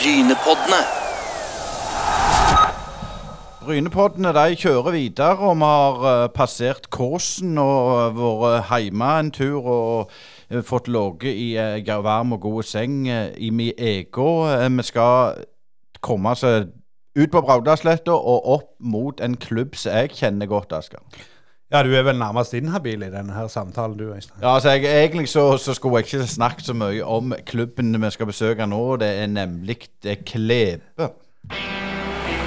Brynepoddene. Brynepoddene de kjører videre, og vi har eh, passert Kåsen og vært hjemme en tur og eh, fått ligget i varm og god seng eh, i min ego. Eh, vi skal komme oss eh, ut på Braudalsletta og opp mot en klubb som jeg kjenner godt, Asker. Ja, du er vel nærmest inhabil i denne her samtalen, du, Øystein. Ja, altså jeg, Egentlig så, så skulle jeg ikke snakket så mye om klubben vi skal besøke nå. Det er nemlig det Klebe.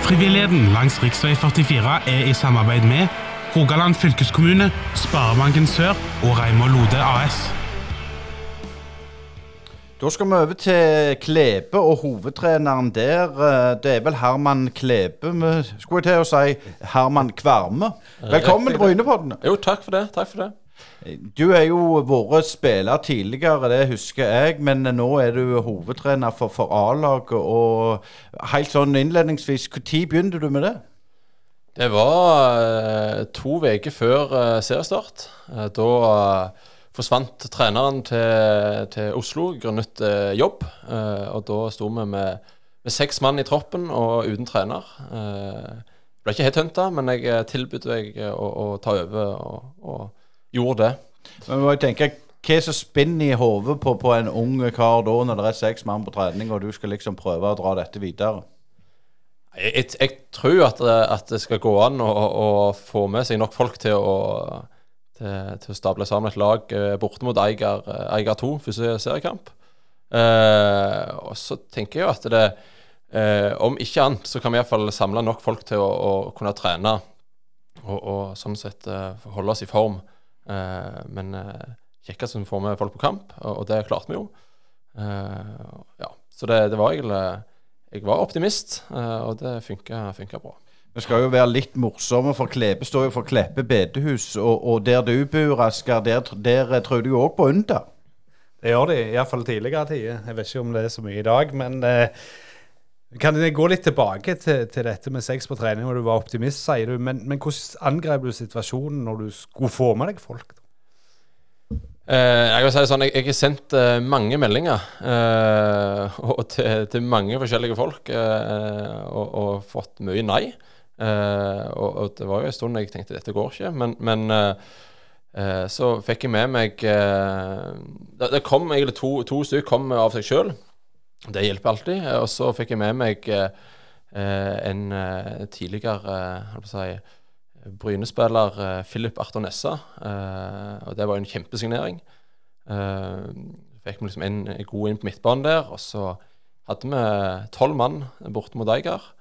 Frivilligheten langs rv. 44 er i samarbeid med Rogaland fylkeskommune, Sparebanken Sør og Reimar Lode AS. Da skal vi over til Klebe og hovedtreneren der. eh, Det er vel Herman Klebe, vi skulle jeg til å si. Herman Kvarme. Velkommen til Brynepodden. Jo, takk for det. Takk for det. Du er jo vært spiller tidligere, det husker jeg, men nå er du hovedtrener for, for A-laget. Og helt sånn innledningsvis, når begynte du med det? Det var eh, to uker før eh, seriestart. Da forsvant treneren til, til Oslo grunnet eh, jobb. Eh, og da sto vi med, med seks mann i troppen og uten trener. Eh, ble ikke helt hunta, men jeg eh, tilbød meg eh, å, å ta over, og, og gjorde det. Men må jeg tenke, Hva er som spinner i hodet på, på en ung kar da, når det er seks mann på trening, og du skal liksom prøve å dra dette videre? Jeg, jeg, jeg tror at, det- at det skal gå an å, å få med seg nok folk til å, til, til å stable sammen et lag eh, borte mot Eiger, eh, Eiger 2, første seriekamp. Eh, og så tenker jeg jo at det eh, Om ikke annet så kan vi iallfall samle nok folk til å, å kunne trene og, og sånn sett eh, holde oss i form. Eh, men eh, kjekkest vi får med folk på kamp, og, og det klarte vi jo. Eh, ja, så det, det var egentlig Jeg var optimist, eh, og det funka bra. Vi skal jo være litt morsomme, for Klebe står jo for Kleppe bedehus. Og, og der du bor, Asker, der, der tror du jo òg på under. Det gjør de, iallfall tidligere tider. Jeg vet ikke om det er så mye i dag, men eh, kan jeg gå litt tilbake til, til dette med sex på trening, hvor du var optimist, sier du. Men, men hvordan angrep du situasjonen når du skulle få med deg folk? Eh, jeg vil si det sånn, jeg, jeg har sendt eh, mange meldinger eh, og til, til mange forskjellige folk eh, og, og fått mye nei. Eh, og, og det var jo en stund jeg tenkte dette går ikke, men, men uh, uh, så fikk jeg med meg det, det kom egentlig to, to stykker kom av seg sjøl. Det hjelper alltid. Og så fikk jeg med meg en tidligere å si, Bryne-spiller Philip Arthur Nessa. og det var jo en kjempesignering. Uh, fikk vi liksom en god inn på midtbanen der. Og så hadde vi tolv mann borte mot Eiger.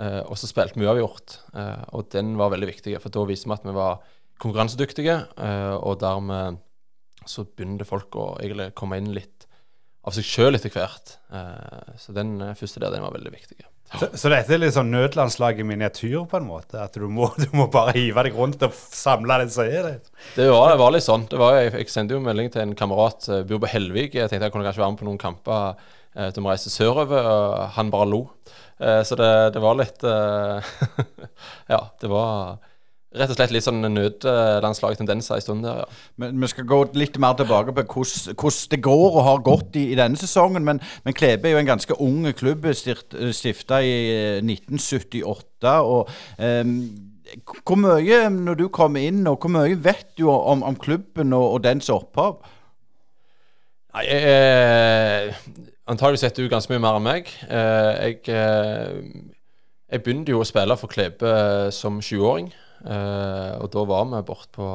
Eh, og så spilte vi uavgjort. Uh, og den var veldig viktig, for da viser vi at vi var konkurransedyktige. eh, og dermed så begynner folk å egentlig komme inn litt av seg sjøl etter hvert. Eh, så den eh, første der, den var veldig viktig. Så, så dette er litt sånn nødlandslag i miniatyr, på en måte? At du må, du må bare hive deg rundt og samle det som er det? Det var, det var litt sånn. Det var, jeg, jeg sendte jo melding til en kamerat som bor på Helvik. Jeg tenkte jeg kunne kanskje være med på noen kamper eh, til vi reiste sørover, og han bare lo. Eh, så det, det var litt eh, Ja, det var rett og slett litt sånn nødlandslagstendenser en stund der, ja. Men Vi skal gå litt mer tilbake på hvordan, det går og har gått i, i denne sesongen. Men, men Klebe er jo en ganske ung klubb, stifta i eh, 1978. og um, Hvor mye, når du kom inn, og hvor mye vet du om, om klubben og, og dens opphav? Nei, jeg, eh, setter du ganske mye mer enn meg. Eh, jeg, eh, jeg begynte jo å spille for Klebe eh, som 20-åring. Eh, og da var vi borte på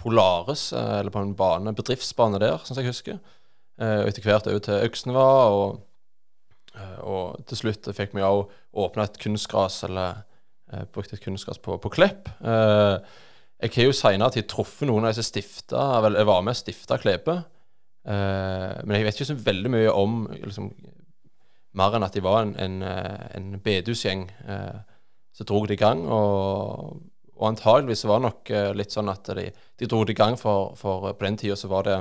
Polaris, eller på en bane, bedriftsbane der, som jeg husker. Og etter hvert over til Øksneva, og, og til slutt fikk vi òg åpna et kunstgras, eller brukt et kunstgras på, på Klepp. Jeg har jo seinere tid truffet noen av disse stifta, vel, jeg var med og stifta Klepe. Eh, men jeg vet ikke så veldig mye om liksom, mer enn at de var en, en, eh, en bedehusgjeng eh, som dro det i gang. Og, og antageligvis var det nok eh, litt sånn at de, de dro det i gang, for, for på den tida så var det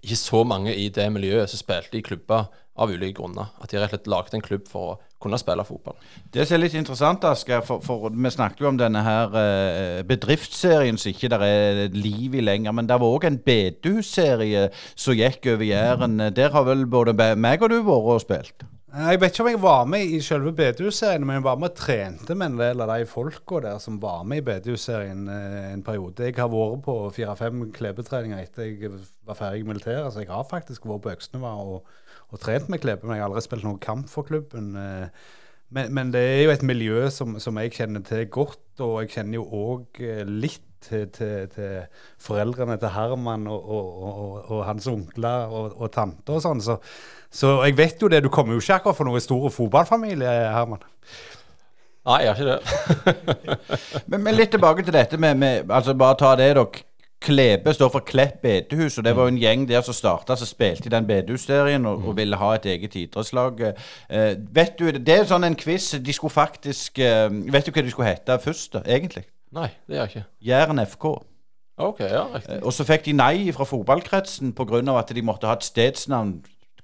ikke så mange i det miljøet som spilte i klubber av ulike grunner. At de rett og slett lagde en klubb for å kunne spille fotball. Det som er litt interessant, Asker, for, for vi snakket jo om denne her eh, bedriftsserien som ikke der er liv i lenger. Men det var òg en bedehusserie som gikk over Jæren. Der har vel både meg og du vært og spilt? Jeg vet ikke om jeg var med i selve bedehusserien, men jeg var med og trente med en del av de folka der som var med i bedehusserien eh, en periode. Jeg har vært på fire-fem klebetreninger etter jeg var ferdig i militæret, så jeg har faktisk vært på Øksneva og, og trent med Klebe, men jeg har aldri spilt noen kamp for klubben. eh. Men, men det er jo et miljø som, som jeg kjenner til godt, og jeg kjenner jo òg litt til, til, til foreldrene til Herman og, og, og, og hans onkler og, tanter og sånn. Så, så jeg vet jo det. Du kommer jo ikke akkurat fra noen stor fotballfamilie, Herman. Nei, jeg gjør ikke det. Men, men litt tilbake til dette med, med altså Bare ta det, da. Klebe står for Klepp bedehus, og det var jo en gjeng der som starta, som spilte i den bedehusserien og, og ville ha et eget idrettslag. Eh, vet du, Det er sånn en quiz. De skulle faktisk eh, Vet du hva de skulle hete først, da, egentlig? Nei, det gjør jeg ikke. Jæren FK. OK, ja, riktig. Eh, Og så fikk de nei fra fotballkretsen pga. at de måtte ha et stedsnavn.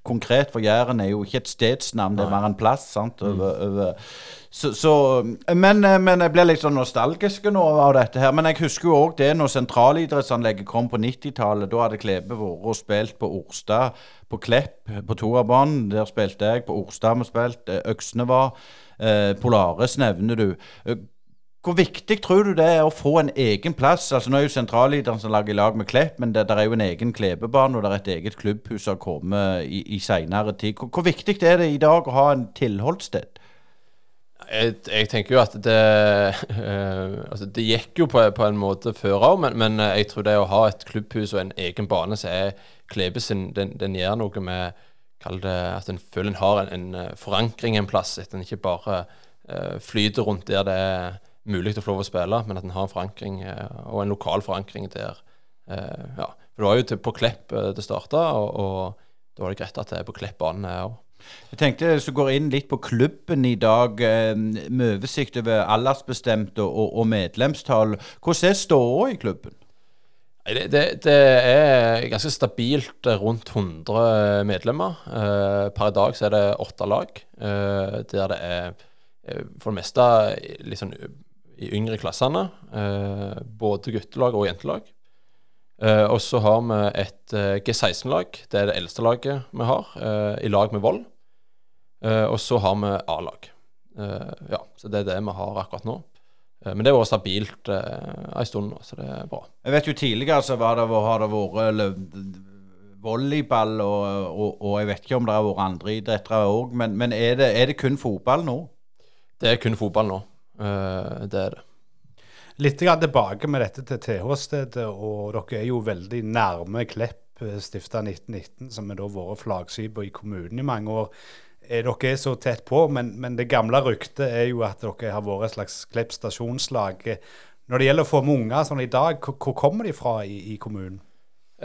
Konkret, for Jæren er jo ikke et stedsnavn, det er mer en plass. sant? Over, over. Så, så, men, eh, men jeg blir litt sånn nostalgisk nå av dette her. Men jeg husker jo òg det når sentralidrettsanlegget kom på 90-tallet. Da hadde Klebe vært og spilt på Orstad, på Klepp, på toerbanen. Der spilte jeg. På Orstad vi spilt. Øksne var. Eh, Polaris nevner du. Eh, Hvor viktig tror du det er å få en egen plass? Altså Nå er jo sentrallederen som lager lag med Klepp, men det, der er jo en egen klebebane, og det er et eget klubbhus som har kommet i, i seinere tid. Hvor, hvor viktig er det i dag å ha en tilholdssted? Jeg, jeg tenker jo at det øh, Altså, det gikk jo på, på en måte før òg, men, men jeg tror det å ha et klubbhus og en egen bane som er Klebe sin, den, den gjør noe med det at en føler en har en, en forankring en plass, at en ikke bare øh, flyter rundt der det er mulig å få lov å spille, men at en har en forankring eh, og en lokal forankring der. Eh, ja. For det var jo til, på Klepp eh, det starta, og, og da var det greit at det er på Klepp banen er òg. Jeg tenkte Hvis du går inn litt på klubben i dag, med oversikt over aldersbestemte og, og, medlemstall, hvordan er ståa i klubben? Det, det, det er ganske stabilt rundt 100 medlemmer. Per i dag så er det åtte lag, der det er for det meste litt sånn i yngre klassene. Eh, både guttelag og jentelag. Eh, og så har vi et eh, G16-lag. Det er det eldste laget vi har, eh, i lag med Vold. Eh, og så har vi A-lag. Eh, ja, så det er det vi har akkurat nå. Men det har vært stabilt eh, en stund nå, så det er bra. Jeg vet jo Tidligere så var det, har det vært volleyball, og, og, og jeg vet ikke om det har vært andre idretter òg, men, men er, det, er det kun fotball nå? Det er kun fotball nå. Eh, det er det. Litt tilbake med dette til TH-stedet, og dere er jo veldig nærme Klepp, eh, stifta 1919, som da vært flaggskipet i kommunen i mange år. Eh, Dere er så tett på, men, men det gamle ryktet er jo at dere har vært et slags Klepp stasjonslag. Når det gjelder å få med unger sånn i dag, hvor kommer de fra i, i kommunen?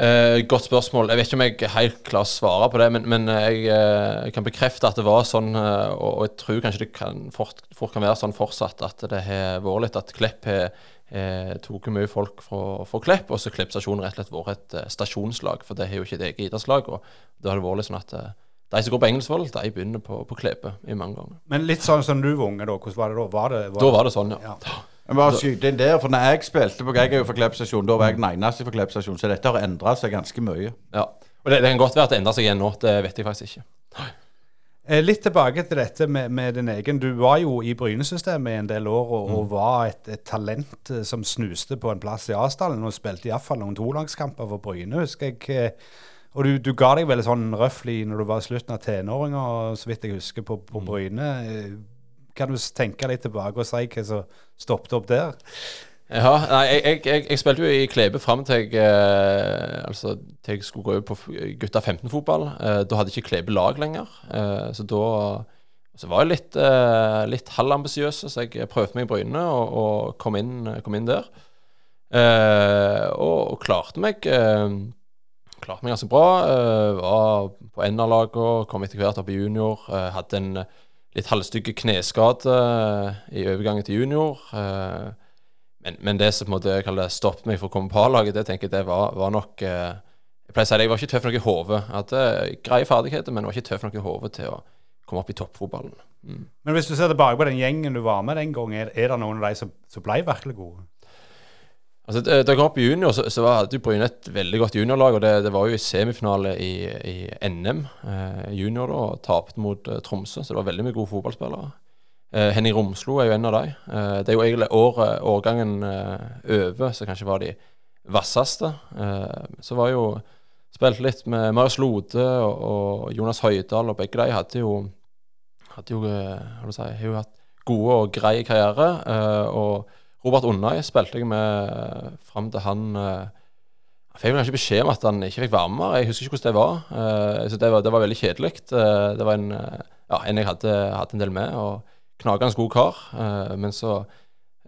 Eh, godt spørsmål. Jeg vet ikke om jeg helt klar å svare på det, men, men jeg, jeg kan bekrefte at det var sånn, eh, og, og jeg tror kanskje det kan fort, fort kan være sånn fortsatt, at det har vært litt at Klepp har tatt mye folk fra, fra Klepp, og så Klepp stasjon rett og slett vært et stasjonslag, for det har jo ikke et eget idrettslag. og Da har det vært litt sånn at de som går på Engelsvoll, de begynner på, på Klepe i mange ganger. Men litt sånn som du var unge, da. Hvordan var det da? Var det, var Da var det sånn, ja. Ja. Jeg bare skyte inn der, for når jeg spilte på Jeg er jo fra Klepp stasjon, da var jeg den eneste fra Klepp stasjon, så dette har endra seg ganske mye. ja. Og det, det kan godt være at det endrer seg igjen nå, det vet jeg faktisk ikke. Eh, Litt tilbake til dette med, med din egen. Du var jo i Bryne-systemet i en del år og, og var et, et talent eh, som snuste på en plass i Asdalen og spilte iallfall noen tolagskamper for Bryne, husker jeg. eh, Og du, du ga deg vel sånn røftlig når du var i slutten av tenåringa, så vidt jeg husker, på, på Bryne. Eh, Kan du tenke litt tilbake og si hva som stoppet opp der? Ja, nei, jeg, jeg, jeg, jeg spilte jo i Klebe fram til jeg eh, Altså til jeg skulle gå ut på gutta 15-fotball. Eh, da hadde ikke Klebe lag lenger. Eh, så da så var jeg litt, eh, litt halvambisiøs, så jeg prøvde meg i Bryne og, og kom, inn, kom inn der. Eh, og, og klarte meg eh, Klarte meg ganske bra. Eh, var på NR-laget, kom etter hvert opp i junior. Hadde en litt halvstygge kneskade eh, i overgangen til junior. Eh, men, men det som på en måte stoppet meg for å komme på A-laget, det tenker jeg det var, var nok eh, Jeg pleier å si det, jeg var ikke tøff nok i hodet. Hadde greie ferdigheter, men var ikke tøff nok i hodet til å komme opp i toppfotballen. Mm. Men hvis du ser tilbake på den gjengen du var med den gangen, er, er det noen av de som, som ble virkelig gode? Altså, Da jeg kom opp i junior, så, så hadde jo Bryne et veldig godt juniorlag. Og det, det var jo i semifinale i, i NM eh, junior da, og tapte mot eh, Tromsø. Så det var veldig mye gode fotballspillere. Eh, Henning Romslo er jo en av dem. Eh, det er jo egentlig år, årgangen eh, over som kanskje var de vasseste. Eh, så var jo spilt litt med Marius Lode og, og Jonas Høydahl, og begge de hadde jo hadde jo, si, har jo hatt gode og greie karriere. og Robert Unnøy spilte jeg med fram til han eh, Jeg fikk vel kanskje beskjed om at han ikke fikk være med. Jeg husker ikke hvordan det var. eh, så det var, det var veldig kjedelig. Eh, det var en, eh, ja, en jeg hadde, hatt en del med, og knagende god kar. eh, men så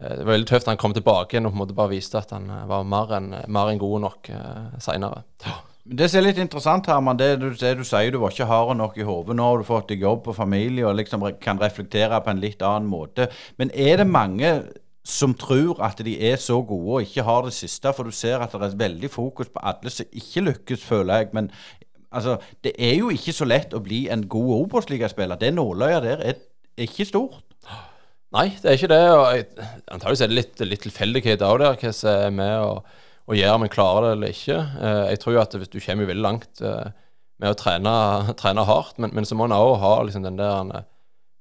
eh, Det var veldig tøft han kom tilbake igjen og på en måte bare viste at han eh, var mer enn enn god nok uh, seinere. Det som er litt interessant, Herman, det du, det du sier du var ikke hard nok i hodet. Nå har du fått deg jobb og familie og liksom kan reflektere på en litt annen måte. Men er det mange som tror at de er så gode og ikke har det siste? For du ser at det er veldig fokus på alle som ikke lykkes, føler jeg. Men altså, det er jo ikke så lett å bli en god Obos-ligaspiller. Det nåløyet der er, ikke stort. Nei, det er ikke det. og jeg- Antakeligvis er det litt, litt tilfeldighet av det, hva som er med å, gjøre om en klarer det eller ikke. Eh, jeg tror at hvis du kommer veldig langt eh, med å trene, trene hardt, men, men så må en òg ha liksom den der eh,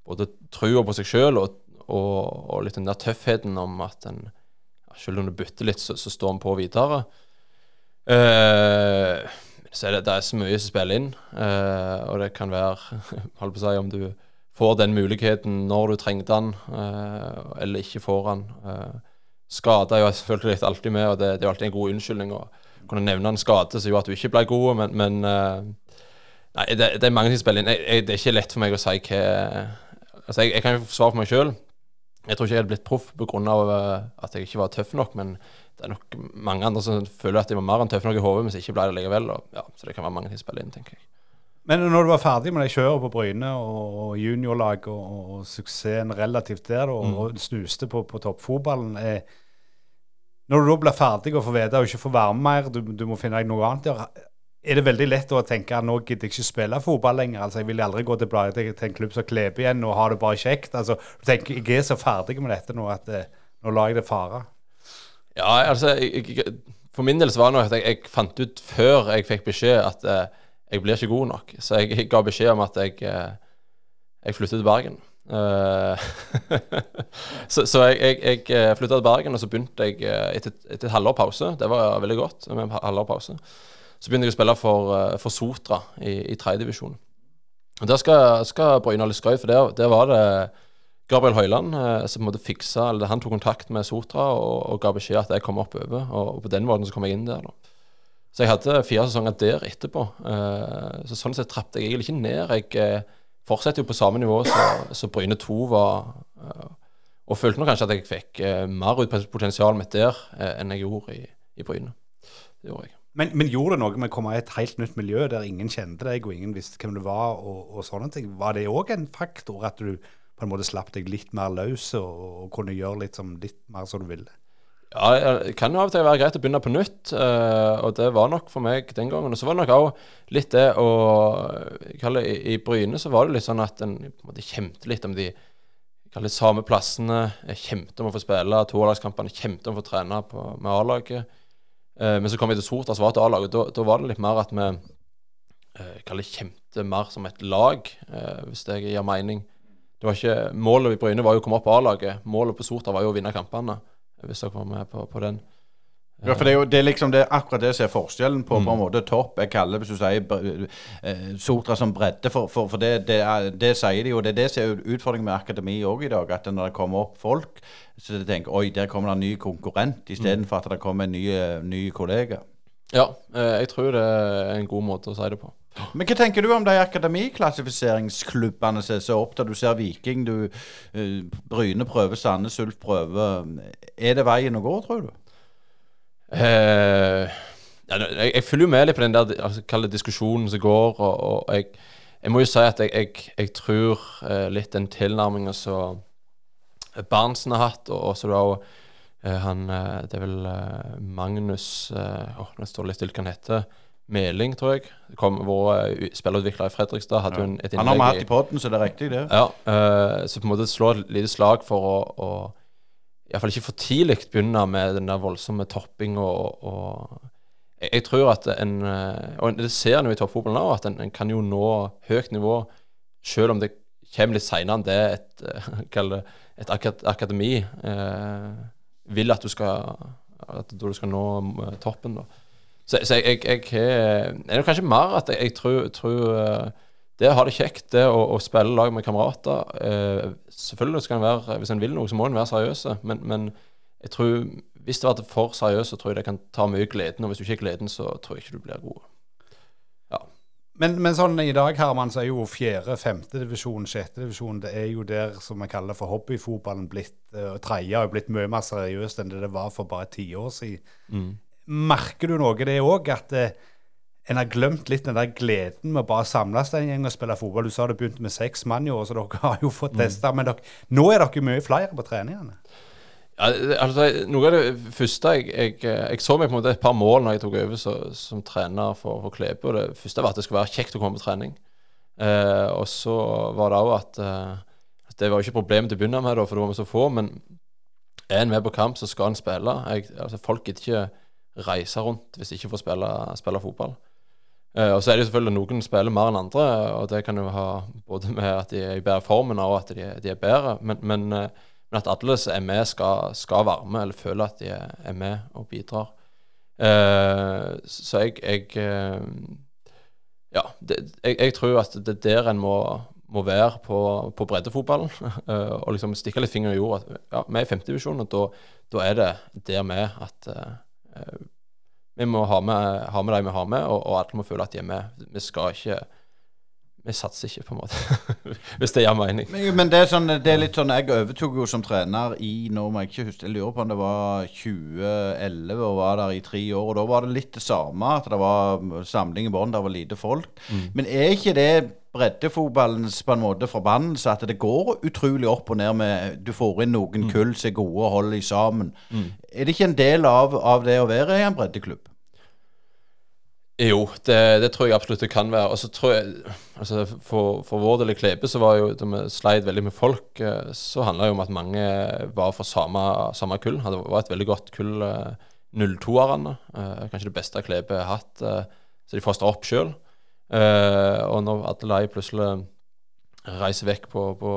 både trua på seg sjøl og, og, og litt den der tøffheten om at en selv om du bytter litt, så, så står en på videre. Eh, så er det, det er så mye som spiller inn, eh, og det kan være holdt på å si, om du får den muligheten når du trengte den, eh, eller ikke får den. Eh, skade er jo selvfølgelig alltid med, og det, det er jo alltid en god unnskyldning å kunne nevne en skade som gjorde at du ikke ble god, men, men Nei, det, det er mange ting som spiller inn. Jeg, jeg, det er ikke lett for meg å si hva Altså, jeg, jeg kan jo svare for meg sjøl. Jeg tror ikke jeg hadde blitt proff pga. at jeg ikke var tøff nok, men det er nok mange andre som føler at de var mer enn tøffe nok i hodet, men som ikke ble det likevel. Og, ja, så det kan være mange ting spiller inn, tenker jeg. Men når du var ferdig med det kjøret på Bryne og juniorlag og, og, suksessen relativt der, og, og, og snuste på, på toppfotballen eh, Når du da blir ferdig og får vite og ikke får være med mer, du, du må finne deg noe annet er det veldig lett å tenke at nå gidder jeg ikke spille fotball lenger? altså Jeg vil aldri gå tilbake til, en klubb som Klebe igjen og ha det bare kjekt. altså du tenker, Jeg er så ferdig med dette nå at eh, nå lar jeg det fare. Ja, altså jeg, jeg, For min del så var det nok at jeg, jeg fant ut før jeg fikk beskjed at eh, jeg blir ikke god nok. Så jeg, jeg ga beskjed om at jeg, eh, jeg flyttet til Bergen. Eh, så så jeg, jeg, jeg eh, flytta til Bergen, og så begynte jeg etter, et, et halvår pause. Det var veldig godt med en halvår pause. Så begynte jeg å spille for, eh, for Sotra i, i tredjedivisjon. Der skal, skal Bryne ha litt skøy, for der, der var det Gabriel Høiland eh, som på en måte fiksa, eller Han tok kontakt med Sotra og, og ga beskjed at jeg kom oppover. Og, og på den måten så kom jeg inn der. da. Så jeg hadde fire sesonger der etterpå. Eh, så sånn sett trappet jeg egentlig ikke ned. Jeg fortsetter jo på samme nivå som Bryne 2 var. og følte nok kanskje at jeg fikk mer ut på potensialet mitt der enn jeg gjorde i, i Bryne. Det gjorde jeg. Men, men gjorde det noe med å komme i et helt nytt miljø der ingen kjente deg, og ingen visste hvem du var, og, og sånne ting? Var det òg en faktor at du på en måte slapp deg litt mer løs og, og kunne gjøre litt, som, litt mer som du ville? Ja, det kan jo av og til være greit å begynne på nytt, eh, og det var nok for meg den gangen. Og så var det nok òg litt det å kalle I i Bryne så var det litt sånn at en på litt om de kalle samme plassene. Jeg kjempet om å få spille toerlagskampene, kjempet om å få trene på, med A-laget. Eh, men så kom vi til Sotra, som var et A-lag, og da, da var det litt mer at vi eh, kaller det kjempet mer som et lag, eh, hvis det gir mening. Det var ikke, Målet i Bryne var jo å komme opp på A-laget. Målet på Sotra var jo å vinne kampene hvis dere var med på, på den. Ja, for det er jo det er liksom det, akkurat det som er forskjellen på, på en måte topp. Jeg kaller det, hvis du sier eh, Sotra som bredde, for, for, for det, det, er, det sier de jo. Det er det som er utfordringen med akademi òg i dag. At når det kommer opp folk, så de tenker oi, der kommer det en ny konkurrent, istedenfor at det kommer en ny, eh, ny kollega. Ja, eh, jeg tror det er en god måte å si det på. Men hva tenker du om de akademiklassifiseringsklubbene som er så opptatt? Du ser Viking, du eh, Bryne prøver, Sandnes Ulf prøver. Er det veien å gå, tror du? Eh, ja, jeg, jeg følger jo med litt på den der altså, diskusjonen som går, og, og jeg, jeg må jo si at jeg, jeg, jeg tror eh, litt den tilnærminga som Barentsen har hatt, og også da eh, han eh, Det er vel eh, Magnus eh, oh, Nå står det litt stille hva han heter. Meling, tror jeg. Kom, vår spillutvikler i Fredrikstad hadde jo en, et Han har vi hatt i poden, så det er riktig, det. ja, så på en måte slå et lite slag for å, å iallfall ikke for tidlig begynne med den der voldsomme topping og, og jeg, jeg, tror at en eh, Og det ser en jo i toppfotballen òg, at en, en, kan jo nå høyt nivå selv om det kommer litt seinere enn det et, eh, et akademi eh, vil at du skal at du skal nå eh, toppen. da. Så, så jeg, jeg, jeg, er kanskje mer at jeg, tror, tror det å ha det kjekt, det å, å spille lag med kamerater eh, Selvfølgelig skal en være Hvis en vil noe, så må en være seriøs, men, men jeg tror hvis det blir for seriøst, så tror jeg det kan ta mye gleden. Og hvis du ikke er gleden, så tror jeg ikke du blir god. Ja. Men, men sånn i dag, Herman, så er jo fjerde, femte divisjon, sjette divisjon Det er jo der som vi kaller for hobbyfotballen blitt uh, Tredje jo blitt mye mer seriøst enn det det var for bare ti år siden. Mm. Merker du noe det òg, at uh, en har glemt litt den der gleden med å bare samles en gjeng og spille fotball. Du sa det begynte med seks mann i år, så dere har jo fått testa. Mm. Men dere, nå er dere mye flere på treningene. Ja, altså, noe av det første jeg, jeg, jeg, så meg på en måte et par mål når jeg tok over så, som trener for, for Klepe. og Det første var at det skulle være kjekt å komme på trening. Eh, og så var det òg at, eh, det var jo ikke problemet til å begynne med, da, for det var vi så få. Men er en med på kamp, så skal en spille. Jeg, altså, folk gidder ikke reise rundt hvis de ikke får spille, spille fotball. Uh, og så er det jo selvfølgelig noen spiller mer enn andre, og det kan jo ha både med at de er i bedre formen og at de, de er bedre. Men, men, uh, men, at alle som er med, skal, skal være med, eller føler at de er med og bidrar. Uh, så jeg, jeg Ja, det, jeg, jeg, tror at det er der en må, må være på, på breddefotballen. og liksom stikke litt fingeren i jorda. Ja, vi er i femtedivisjon, og da, da er det der med at vi må ha med, ha med de vi har med, og, og alle må føle at de er med. Vi skal ikke vi satser ikke, på en måte. Hvis det gir mening. Men, men det, er sånn, det, er litt sånn Jeg overtok jo som trener i nå må jeg ikke huske, jeg lurer på om det var 2011 og var der i tre år. og Da var det litt det samme, at det var samling i bånn, det var lite folk. Mm. Men er ikke det breddefotballens på en måte forbannelse at det går utrolig opp og ned med Du får inn noen mm. kull som er gode og holder sammen. Mm. Er det ikke en del av, av det å være i en breddeklubb? Jo, det, det, tror jeg absolutt det kan være. Og så tror jeg altså For, for vår del i Klebe så var jo da vi sleit veldig med folk, eh, så handla det om at mange var fra samme, samme kull. Det var et veldig godt kull, 02-erne. Eh, eh, kanskje det beste Klebe har hatt. Så de fostra opp sjøl. Og når de plutselig reiser vekk på, på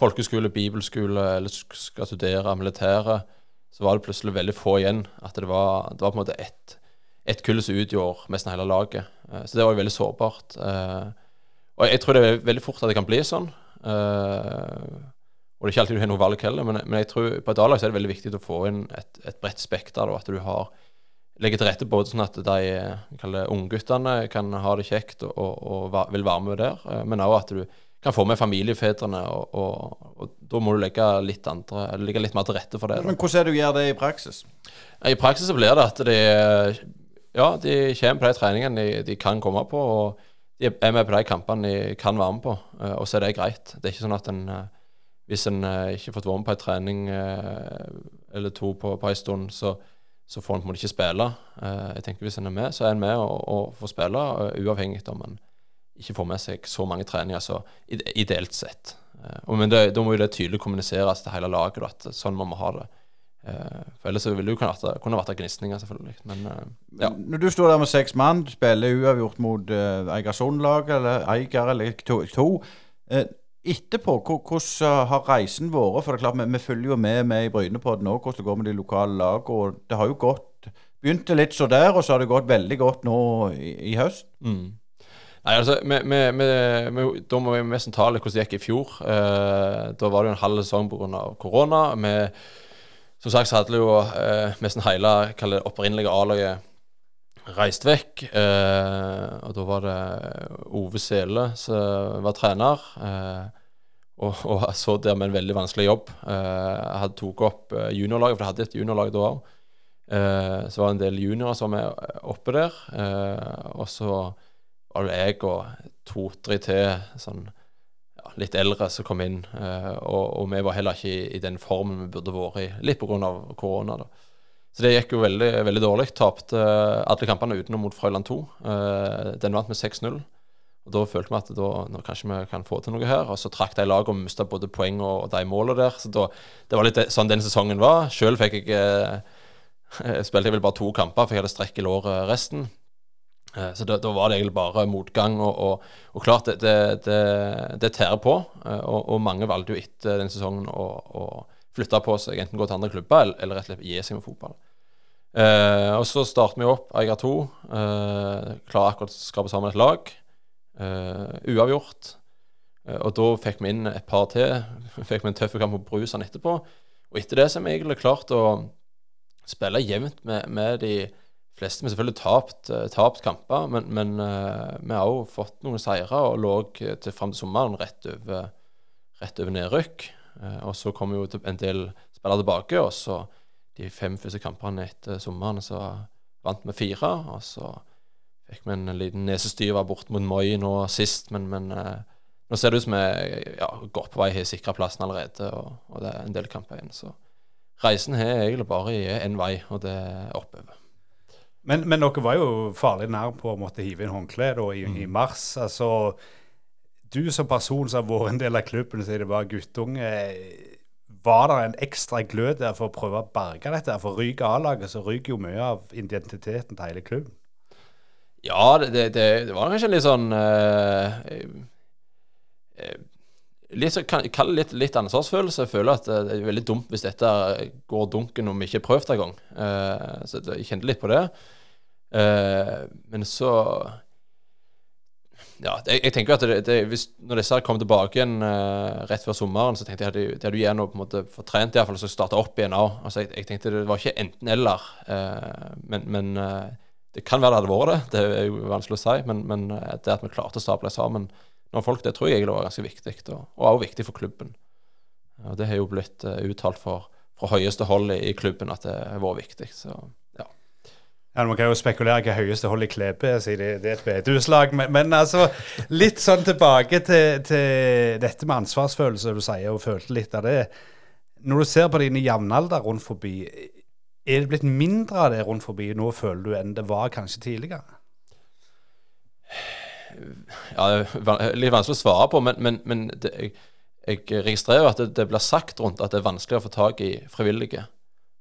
folkeskole, bibelskole eller skal studere militæret, så var det plutselig veldig få igjen. At det var, det var på en måte ett ett kull som utgjorde nesten hele laget. Uh, så det var jo veldig sårbart. Uh, og jeg tror det er veldig fort at det kan bli sånn. Uh, og det er ikke alltid du har noe valg heller, men, men, jeg tror på et A-lag så er det veldig viktig å få inn et, et bredt spekter. At du har legger til rette både sånn at de ungguttene kan ha det kjekt og, og, og vil være med der, men òg at du kan få med familiefedrene, og, og, og, da må du legge litt, andre, legge litt mer til rette for det. Da. Men Hvordan er det du gjør det i praksis? I praksis så blir det at de ja, de kommer på de treningene de, de, kan komme på, og de er med på de kampene de kan være med på. Uh, og så er det greit. Det er ikke sånn at en uh, hvis en uh, ikke har fått være med på en trening eller to på, på en stund, så, så får en på en måte ikke spille. jeg tenker Hvis en er med, så er en med og, og får spille, uavhengig om en ikke får med seg så mange treninger, så ideelt sett. men det, da må jo det tydelig kommuniseres til hele laget at sånn må vi ha det. Uh, for Ellers ville det kunne, kunne vært gnisninger, selvfølgelig. Men uh, ja. Når du står der med seks mann, spiller uavgjort mot uh, Eigersund-laget, eller Eiger, eller to, to Etterpå, hvordan har reisen vært? For det er klart, vi, vi følger jo med, med i Brynepodden òg, hvordan det går med de lokale lagene. Og det har jo gått Begynte litt så der, og så har det gått veldig godt nå i, i høst. Mm. Nei, altså, Da må vi mest ta litt hvordan det gikk i fjor. da var det jo en halv sesong pga. korona. Vi som sagt så hadde jo eh, nesten hele det, opprinnelige A-laget reist vekk. Eh, og da var det Ove Sele som var trener. Eh, og, og, så der med en veldig vanskelig jobb. Eh, hadde tok opp eh, juniorlaget, for jeg hadde et juniorlag da òg. Eh, så var det en del juniorer som var oppe der. og så var det jeg og to-tre til sånn litt eldre som kom inn. Uh, og, og, vi var heller ikke i, i, den formen vi burde vært i, litt pga. korona. da. Så det gikk jo veldig, veldig dårlig. Tapte uh, alle kampene utenom mot Frøyland 2. Uh, eh, den vant med 6-0. Og Da følte vi at da, nå kanskje vi kan få til noe her. Og så trakk de laget og mista både poeng og, de målene der. Så da, det var litt sånn den sesongen var. Sjøl fikk jeg eh, jeg spilte jeg vel bare to kamper, for jeg hadde strekk i låret resten. Eh, Så da, da var det egentlig bare motgang. Og, og, og klart, det, det, det, tærer på. eh, Og, og mange valgte jo etter den sesongen å, å flytte på seg, enten gå til andre klubber eller, eller rett og slett gi seg med fotball. Eh, og så starter vi opp Eiger 2. Eh, klarer akkurat å skrape sammen et lag. Eh, uavgjort. Eh, og da fikk vi inn et par til. Fikk vi en tøff kamp mot Brusand etterpå. Og etter det så har vi egentlig klart å spille jevnt med, med de fleste. Vi har selvfølgelig tapt, eh, tapt kamper, men, men eh, vi har òg fått noen seire og lå til fram til sommeren rett over, rett over nedrykk. Eh, og så kom jo en del spillere tilbake, og så de fem første kampene etter sommeren så vant vi fire. Og så fikk vi en liten nesestyver bort mot Moi nå sist, men, men nå ser det ut som vi ja, går på vei har sikra plassen allerede, og, og det er en del kamper igjen. Så reisen har egentlig bare én vei, og det er oppover. Men, men dere var jo farlig nær på å måtte hive inn håndkleet i, i, i mars. Altså, du som person som har vært en del av klubben siden det var guttunge, var det en ekstra glød der for å prøve å berge dette? For ryker A-laget, så ryker jo mye av identiteten til hele klubben. Ja, det, det, det, var kanskje litt sånn eh, Litt Kall det litt, litt ansvarsfølelse. Jeg føler at eh, det er veldig dumt hvis dette går dunken om vi ikke har prøvd en engang. Uh, så jeg kjente litt på det. Eh, men så Ja, jeg, jeg tenker at det, det, hvis, når disse her kom tilbake igjen uh, rett før sommeren, så tenkte jeg at de, de hadde noe på en måte fortrent iallfall, så starta opp igjen òg. Altså, jeg, jeg tenkte det var ikke enten-eller. Uh, men men uh, det kan være det hadde vært det. Det er jo vanskelig å si. Men, men eh, det at vi klarte å stable sammen noen folk, det tror jeg egentlig var ganske viktig. Og, og også viktig for klubben. Og det har jo blitt eh, uttalt for, fra høyeste hold i, i klubben at det har vært viktig. Så ja. Man kan jo spekulere hva høyeste hold i Klebe er, siden det er et bedehuslag. Men, men altså, litt sånn tilbake til, til dette med ansvarsfølelse, du sier, og følte litt av det. Når du ser på dine jevnaldrende rundt forbi, er det blitt mindre av det rundt forbi nå, føler du, enn det var kanskje tidligere? ja, det er litt vanskelig å svare på, men, men, men det, jeg, jeg registrerer at det, det blir sagt rundt at det er vanskelig å få tak i frivillige.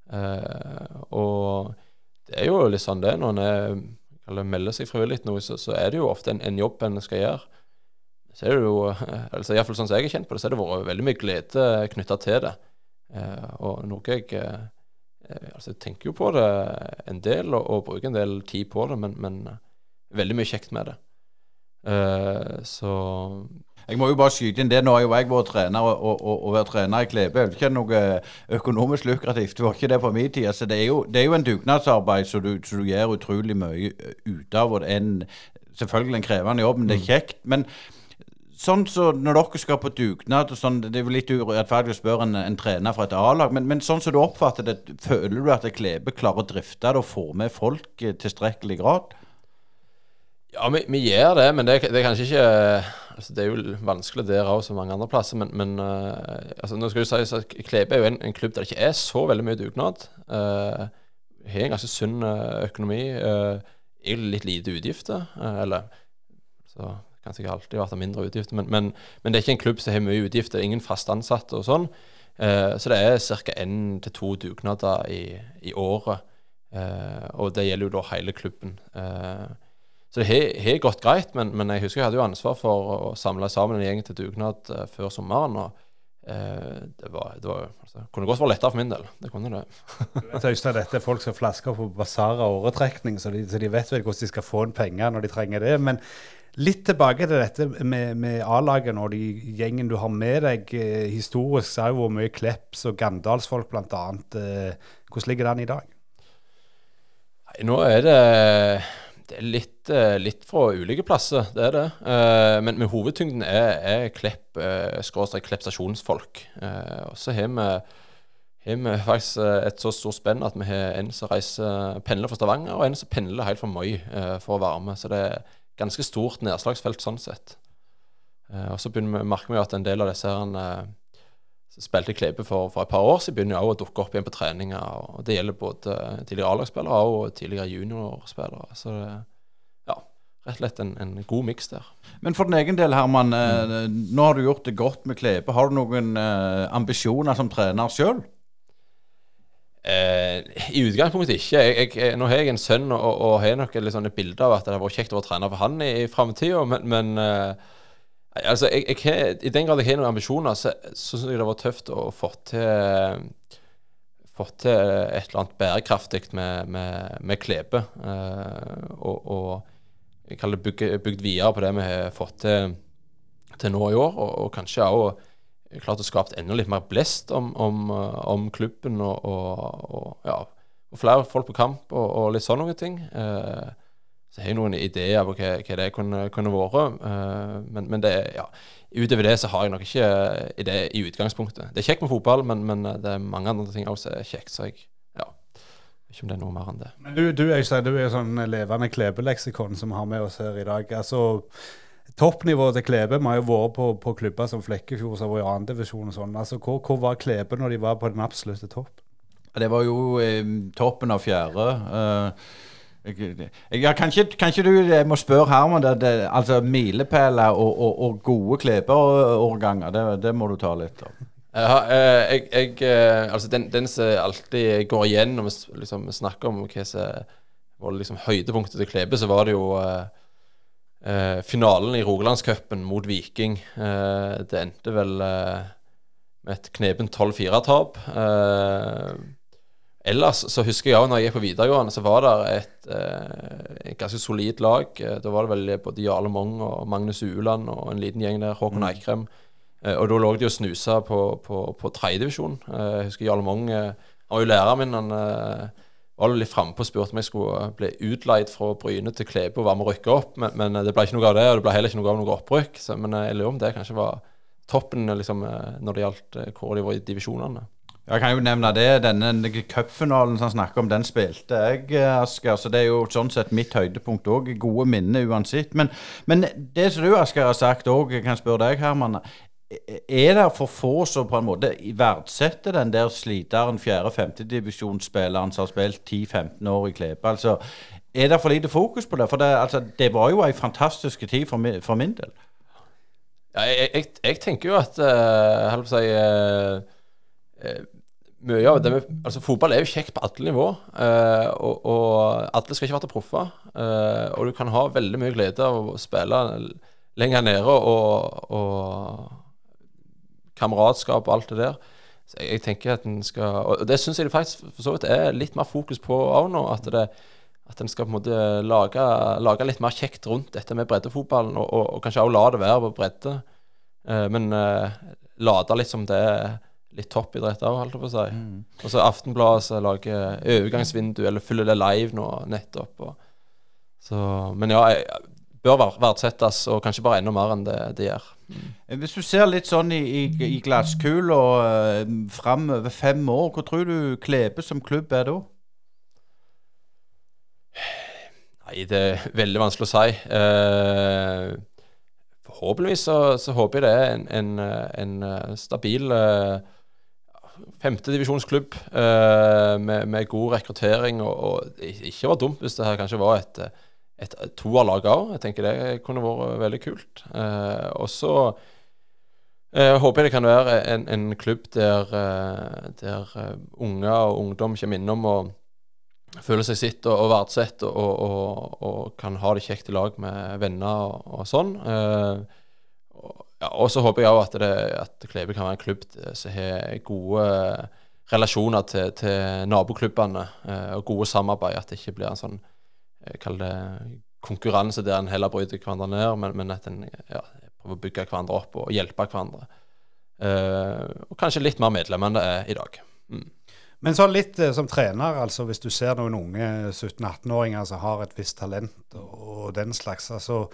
Uh, og det er jo litt sånn det. Når en er- melder seg frivillig til noe, så, så er det jo ofte en, en jobb en skal gjøre. Så er det jo, altså Iallfall sånn som jeg er kjent på det, så har det vært veldig mye glede knytta til det. Eh, og noe jeg eh, eh, Altså, jeg tenker jo på det en del, og, og bruker en del tid på det, men, men eh, veldig mye kjekt med det. Eh, så Jeg må jo bare skyte inn det. Nå har jo jeg vært trener, og, og, og, og vært trener i Klebe. Det er ikke noe økonomisk lukrativt. Det var ikke det på min tid. Altså, det, er jo, det er jo en dugnadsarbeid som du, du gjør utrolig mye ut av. Og det er en, selvfølgelig en krevende jobb, men det er kjekt. Men sånn så når dere skal på dugnad sånn, Det er jo litt urettferdig å spørre en, en trener fra et A-lag, men, men sånn som du oppfatter det, føler du at Klebe klarer å drifte det og få med folk i tilstrekkelig grad? Ja, vi, vi gjør det, men det, det er kanskje ikke altså Det er jo vanskelig der òg, som mange andre plasser. Men, men eh, altså, nå skal det sies at Klebe er jo en, en klubb der det ikke er så veldig mye dugnad. Uh, har en ganske sunn eh, økonomi. Uh, litt lite utgifter. Uh, eller så kan sikkert alltid vært mindre utgifter, men, men, men det er ikke en klubb som har mye utgifter. Ingen fast ansatte og sånn. Uh, så det er ca. én til to dugnader i, i året. Eh, og det gjelder jo da hele klubben. Eh, så det har- gått greit, men, men jeg husker jeg hadde jo ansvar for å samle sammen en gjeng til dugnad uh, før sommeren. og eh, det, var, det var, altså, kunne godt vært lettere for min del. Det kunne det. Så Øystein, dette er folk som flasker på basar og åretrekning, så de, så de vet vel hvordan de skal få inn penger når de trenger det. Men litt tilbake til dette med, med A-laget og de gjengen du har med deg. Eh, historisk så har det vært mye Kleps og Gandalsfolk bl.a. Eh, hvordan ligger den i dag? Nei, Nå er det, det er litt, eh, litt fra ulike plasser, det er det. Eh, men, men hovedtyngden er, er Klepp, eh, skråstrek Klepp stasjonsfolk. Og så har vi, har vi faktisk et så stort spenn at vi har en som reiser, pendler fra Stavanger, og en som pendler helt fra Moi eh, for å være med. Så det er ganske stort nedslagsfelt sånn sett. Eh, og så begynner vi, merker vi at en del av disse her, eh, som spilte i Klebe for, for et par år siden, begynner også å dukke opp igjen på treninger. og Det gjelder både tidligere A-lagsspillere og tidligere juniorspillere. Så det, rett og slett en, en god miks der. Men for din egen del, Herman. eh, Nå har du gjort det godt med Klebe. Har du noen eh, ambisjoner som trener sjøl? Eh, I utgangspunktet ikke. Jeg, jeg, nå har jeg en sønn og, og har nok et, sånn et bilde av at det har vært kjekt å være trener for han i, i framtida, men, men eh, altså, jeg, jeg, i den grad jeg har noen ambisjoner, så, så syns jeg det var tøft å få til fått til et eller annet bærekraftig med, med, med Klebe. Eh, og, og bygge, bygd videre på det vi har fått til, til nå i år, og, og kanskje òg klart å skape enda litt mer blest om, om, om klubben og, og, og, ja, og flere folk på kamp og, litt sånne noen ting. Eh, så har jeg noen ideer på hva, hva det kunne, kunne vært. eh, men, men det, ja, utover det så har jeg nok ikke idé i utgangspunktet. Det er kjekt med fotball, men, men det er mange andre ting også som er kjekt, så jeg ikke om det er noe mer enn det. Men du, du Øystein, du er jo sånn levende Klebe-leksikon som vi har med oss her i dag. Altså, Toppnivået til Klebe Vi har jo vært på, på klubber som Flekkefjord, som var i andredivisjon og sånn. Altså, hvor, hvor var Klebe når de var på den absolutte topp? Det var jo eh, toppen av fjerde. eh, jeg, jeg, kan, ikke, kan du Jeg må spørre Herman. Det, det, altså Milepæler og, og, og gode klebeårganger, det, det må du ta litt av. Jeg, eh, jeg, jeg eh, Altså, den, den som alltid går igjen når vi liksom, snakker om hva som var liksom høydepunktet til Klebe, så var det jo uh, finalen i Rogalandscupen mot Viking. Uh, det endte vel med et knepent 12-4-tap. Eh, ellers så husker jeg òg når jeg gikk på videregående, så var det et, et ganske solid lag. Da var det vel både Jarle Mong og Magnus Ueland og en liten gjeng der, Håkon Eikrem. Eh, og da lå de og snusa på, på, på tredjedivisjon. Uh, jeg husker Jarl Mong eh, Han var jo læreren min. Han eh, var litt frampå og spurte om jeg skulle bli utleid fra Bryne til Klebo og være med å rykke opp, men, men det ble ikke noe av det. Og det ble heller ikke noe av noe opprykk. Så, men eh, jeg lurer om det kanskje var toppen liksom, eh, når det gjaldt eh, hvor de var i divisjonene. Jeg kan jo nevne det. Denne cupfinalen som han snakker om, den spilte jeg, eh, Asker. Så det er jo sånn sett mitt høydepunkt òg. Gode minner uansett. Men, men det som du, Asker, har sagt òg, kan spørre deg, Herman. Er det for få som på en måte verdsetter den der sliteren fjerde-femtedivisjonsspilleren som har spilt 10-15 år i Klepe? Altså, er det for lite fokus på det? For det, altså, det var jo ei fantastisk tid for min, for min del. Ja, jeg, jeg, jeg tenker jo at uh, holdt å si uh, Mye av det med Altså, fotball er jo kjekt på alle nivå, uh, og, og alle skal ikke være proffer. Uh, og du kan ha veldig mye glede av å spille lenger nede og, og kameratskap og alt det der. Så jeg, jeg tenker at en skal Og det syns jeg det faktisk for så vidt er litt mer fokus på òg nå. At det at en skal på en måte lage, lage litt mer kjekt rundt dette med breddefotballen, og, og, og kanskje også la det være på bredde. Eh, men eh, late litt som det er litt toppidrett òg, holdt jeg på å si. Og så Aftenbladet lager overgangsvindu, eller fyller det live nå nettopp. Og, så, men ja, jeg, bør ver- verdsettes, og kanskje bare enda mer enn det de gjør. Hvis du ser litt sånn i, i, i glasskula uh, fram over fem år, hvor tror du Klebe som klubb er da? Nei, det er veldig vanskelig å si. Uh, forhåpentligvis så, så håper jeg det er en, en, eh, en eh, stabil uh, femtedivisjonsklubb uh, med, med god rekruttering. Og, og ikke var dumt hvis det her kanskje var et, et, to av lagene òg. Jeg tenker det kunne vært veldig kult. Eh, og så eh, håper jeg det kan være en, en klubb der, eh, der unger og ungdom kommer innom og føler seg sitt og, og verdsatt og, og, og, kan ha det kjekt i lag med venner og, sånn. Eh, ja, og så håper jeg òg at, at Klebe kan være en klubb som har gode relasjoner til, til naboklubbene eh, og gode samarbeid. At det ikke blir en sånn eh, Kall det konkurranse der en heller bryter hverandre ned, men, men at en ja, prøver å bygge hverandre opp og hjelpe hverandre. Uh, og kanskje litt mer medlemmer enn det er i dag. Mm. Men sånn litt eh, som trener, altså hvis du ser noen unge 17-18-åringer som har et visst talent og den slags, altså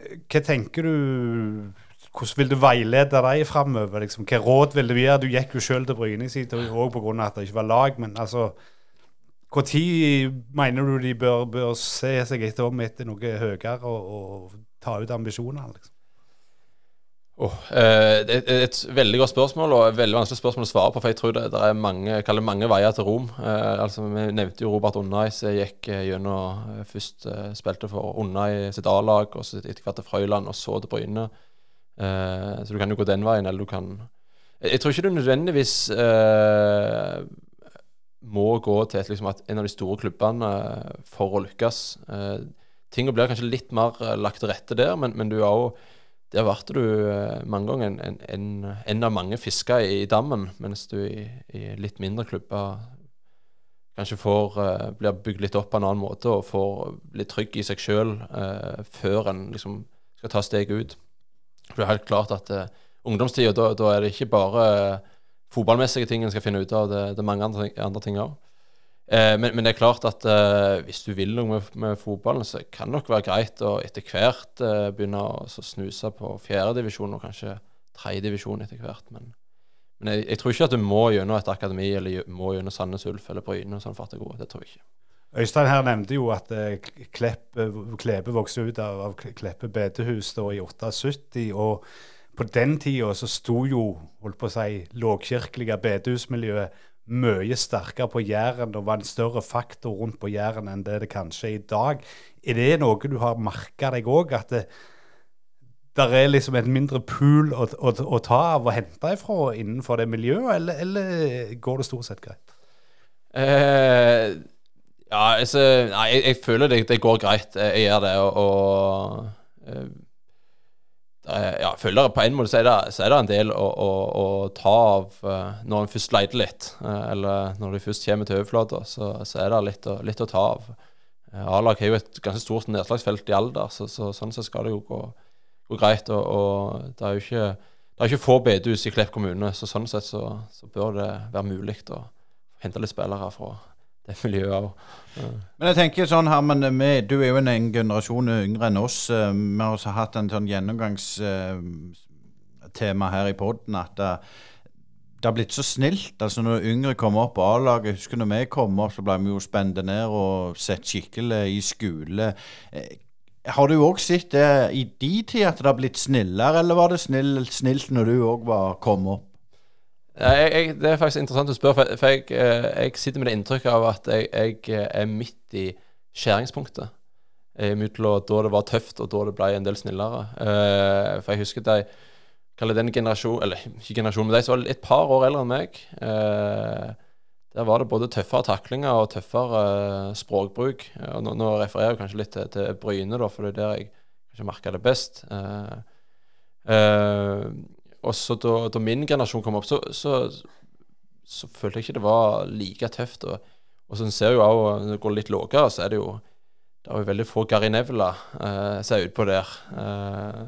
Hva tenker du Hvordan vil du veilede dem framover? Liksom? Hva råd vil du gi? Du gikk jo sjøl til Bryne i sin tid òg pga. at det ikke var lag, men altså Når mener du de bør, bør se seg etter om etter noe høyere og, og ta ut ambisjonene? Liksom? Oh, eh, er et veldig godt spørsmål og et veldig vanskelig spørsmål å svare på. For jeg tror det, det er mange, mange veier til Rom. Eh, altså, Vi nevnte jo Robert Unnai som gikk eh, gjennom eh, Først eh, spilte for Unnai sitt A-lag, og så etter hvert til Frøyland, og så til Bryne. Så du kan jo gå den veien, eller du kan Jeg, jeg tror ikke du nødvendigvis må gå til et, liksom, en av de store klubbene for å lykkes. Eh, Tinga blir kanskje litt mer lagt til rette der, men, men du har jo der ble du eh, mange ganger en, en, en, av mange fisker i, dammen, mens du i, i litt mindre klubber kanskje får, blir bygd litt opp på en annen måte og får bli trygg i seg sjøl uh, eh, før en liksom skal ta steget ut. For det er helt klart at uh, ungdomstida, da, da, er det ikke bare fotballmessige ting en skal finne ut av, det, det er mange andre, andre ting òg. Eh, men, men, det er klart at eh, hvis du vil noe med, med, fotballen, så kan det nok være greit å etter hvert eh, begynne å snuse på fjerdedivisjon og kanskje tredjedivisjon etter hvert. Men, men jeg, jeg, tror ikke at du må gjennom et akademi eller må gjennom Sandnes Ulf eller Bryne sånn for at det går. Det tror jeg ikke. Øystein her nevnte jo at eh, Klepp, Klebe vokste ut av, av Kleppe bedehus i 78. og på den tida så sto jo holdt på å si, lågkirkelige bedehusmiljøet mye sterkere på Jæren og var en større faktor rundt på Jæren enn det det kanskje er i dag. Er det noe du har merka deg òg, at det der er liksom et mindre pool å, å, å, ta av og hente ifra innenfor det miljøet, eller, eller går det stort sett greit? Eh, ja, altså Nei, jeg, jeg føler det, det, går greit. Jeg gjør det. og, og eh, ja, jeg på en måte så er det, så er det en del å, å, å ta av uh, når en først leter litt. Uh, eller når de først kommer til overflata, så, så, er det litt å, litt å ta av. A-lag har jo et ganske stort nedslagsfelt i alder, så, så sånn sett skal det jo gå, gå greit. Og, og, det er jo ikke, det er ikke få bedehus i Klepp kommune, så sånn sett så bør det være mulig å hente litt spillere fra det miljøet òg. Men jeg tenker sånn her, men vi, du er jo en, en generasjon yngre enn oss. Eh, vi har også hatt en sånn gjennomgangstema her i poden at det, det har blitt så snilt. altså Når yngre kommer opp på A-laget husker når vi kom opp, så ble vi jo spent ned og sett skikkelig i skole. Eh, har du òg sett det i de tider at det har blitt snillere, eller var det snilt, snilt når du òg kom opp? Jeg, jeg, det er faktisk interessant å spørre, for, for jeg, eh, jeg, sitter med det inntrykket av at jeg, jeg eh, er midt i skjæringspunktet. Mellom da det var tøft, og da det ble en del snillere. For jeg husker de kaller den generasjon Eller ikke generasjon, men de som var et par år eldre enn meg. Der var det både tøffere taklinger og tøffere språkbruk. og nå, nå, refererer jeg kanskje litt til, til Bryne, da, for det er der jeg kanskje det best. Uh, og så da, da, min generasjon kom opp, så, så, så, følte jeg ikke det var like tøft. Og, og så ser jo også, når det går litt lavere, så er det jo det er jo veldig få Gary Nevla eh, som er utpå der. Eh,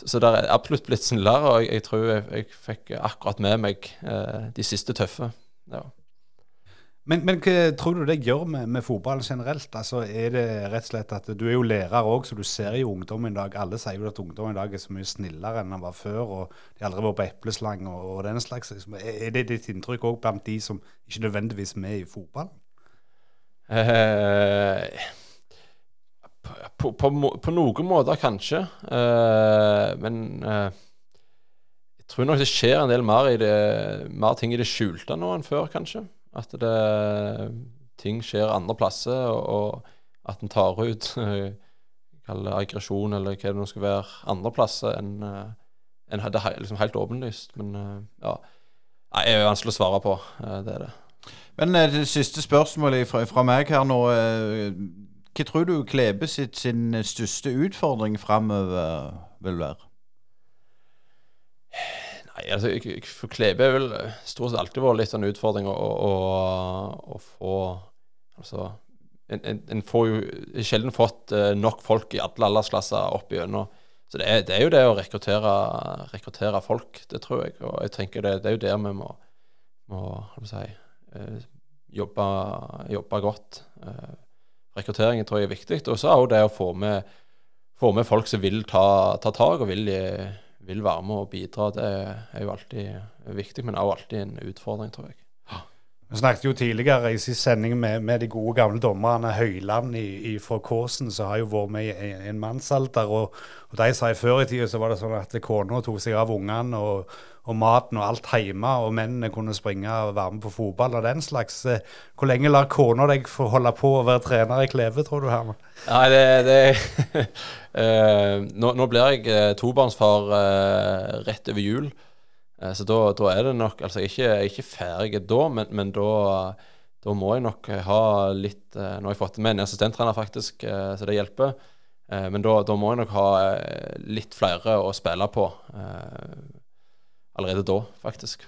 så, så det er absolutt blitt snillere, og jeg, jeg tror jeg, jeg, fikk akkurat med meg eh, de siste tøffe. Ja. Men, men, hva tror du det gjør med, med fotballen generelt? Altså, er det rett og slett at Du er jo lærer òg, så du ser jo ungdommen i dag. Alle sier jo at ungdommen i dag er så mye snillere enn han var før. og De har aldri vært på epleslang og, og den slags. Liksom. Er det ditt inntrykk òg blant de som ikke nødvendigvis er med i fotballen? Eh, på, på, på, noen måter kanskje. Eh, men eh, jeg tror nok det skjer en del mer, det, mer ting i det skjulte nå enn før, kanskje. At det, ting skjer andre plasser, og, og at en tar ut aggresjon, eller hva det nå skal være, andre plasser enn en, hadde liksom helt åpenlyst. Men ja, jeg det er vanskelig å svare på. Det er det. Men det siste spørsmålet fra, fra meg her nå. Hva tror du Klebe sitt, sin største utfordring framover vil være? Nei, altså, for Klebe er vel stort sett alltid vært litt en utfordring å, å, å få Altså en, en, en, får jo sjelden fått uh, nok folk i alle aldersklasser opp igjennom. Så det er, det er, jo det å rekruttere, rekruttere, folk, det tror jeg. Og jeg tenker det, det er jo der vi må, må si, uh, jobbe, jobbe, godt. Rekrutteringen tror jeg er viktig. Og så er det å få med, få med folk som vil ta, ta tak og vil vil være med og bidra. Det er jo alltid viktig, men også alltid en utfordring, tror jeg. Vi snakket jo tidligere i sist sending med, med, de gode gamle dommerne Høyland i, i fra Kåsen, som har jo vært med i en, en mannsalder. Og, og, de sa i før i tida så var det sånn at kona tok seg av ungene og, og, maten og alt hjemme, og mennene kunne springe og være med på fotball og den slags. Eh, hvor lenge lar kona deg få holde på å være trener i Kleve, tror du, Herman? Nei, det, det uh, nå, nå, blir jeg uh, tobarnsfar uh, rett over jul. Eh, så da, da, er det nok Altså, jeg ikke, ikke ferdig da, men, men da, da, må jeg nok ha litt eh, Nå har jeg fått med en assistenttrener, faktisk, eh, så det hjelper. Men da, da, må jeg nok ha litt flere å spille på allerede da, faktisk.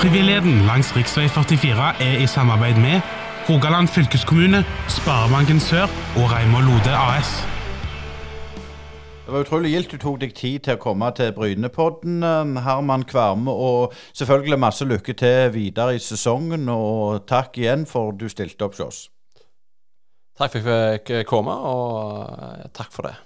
Frivilligheten langs rv. 44 er i samarbeid med Rogaland fylkeskommune, Sparebanken Sør og Reimar Lode AS. Det var utrolig gildt du tok deg tid til å komme til Brynepodden, um, Herman Kvarme. Og selvfølgelig masse lykke til videre i sesongen, og takk igjen for du stilte opp hos oss. Takk for at jeg fikk komme, og eh, takk for det.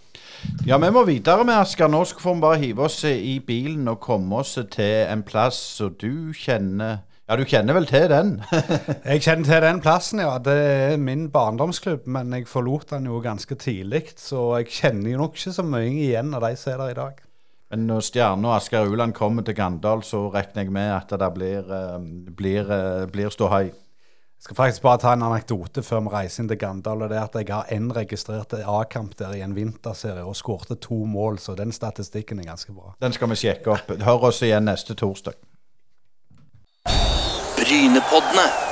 Ja, vi må videre med Asker. Nå skal vi bare hive oss i bilen og komme oss til en plass som du kjenner ja, du kjenner vel til den? jeg kjenner til den plassen, ja. Det er min barndomsklubb, men jeg forlot den jo ganske tidlig, så jeg kjenner jo nok ikke så mye igjen av de som er der i dag. Men når Stjerne og Asker Uland kommer til Gandal, så regner jeg med at det blir, uh, blir, uh, blir ståhei. Jeg skal faktisk bare ta en anekdote før vi reiser inn til Gandal. og det er at Jeg har én registrert A-kamp der i en vinterserie og skårte to mål, så den statistikken er ganske bra. Den skal vi sjekke opp. Hør oss igjen neste torsdag. Brynepoddene.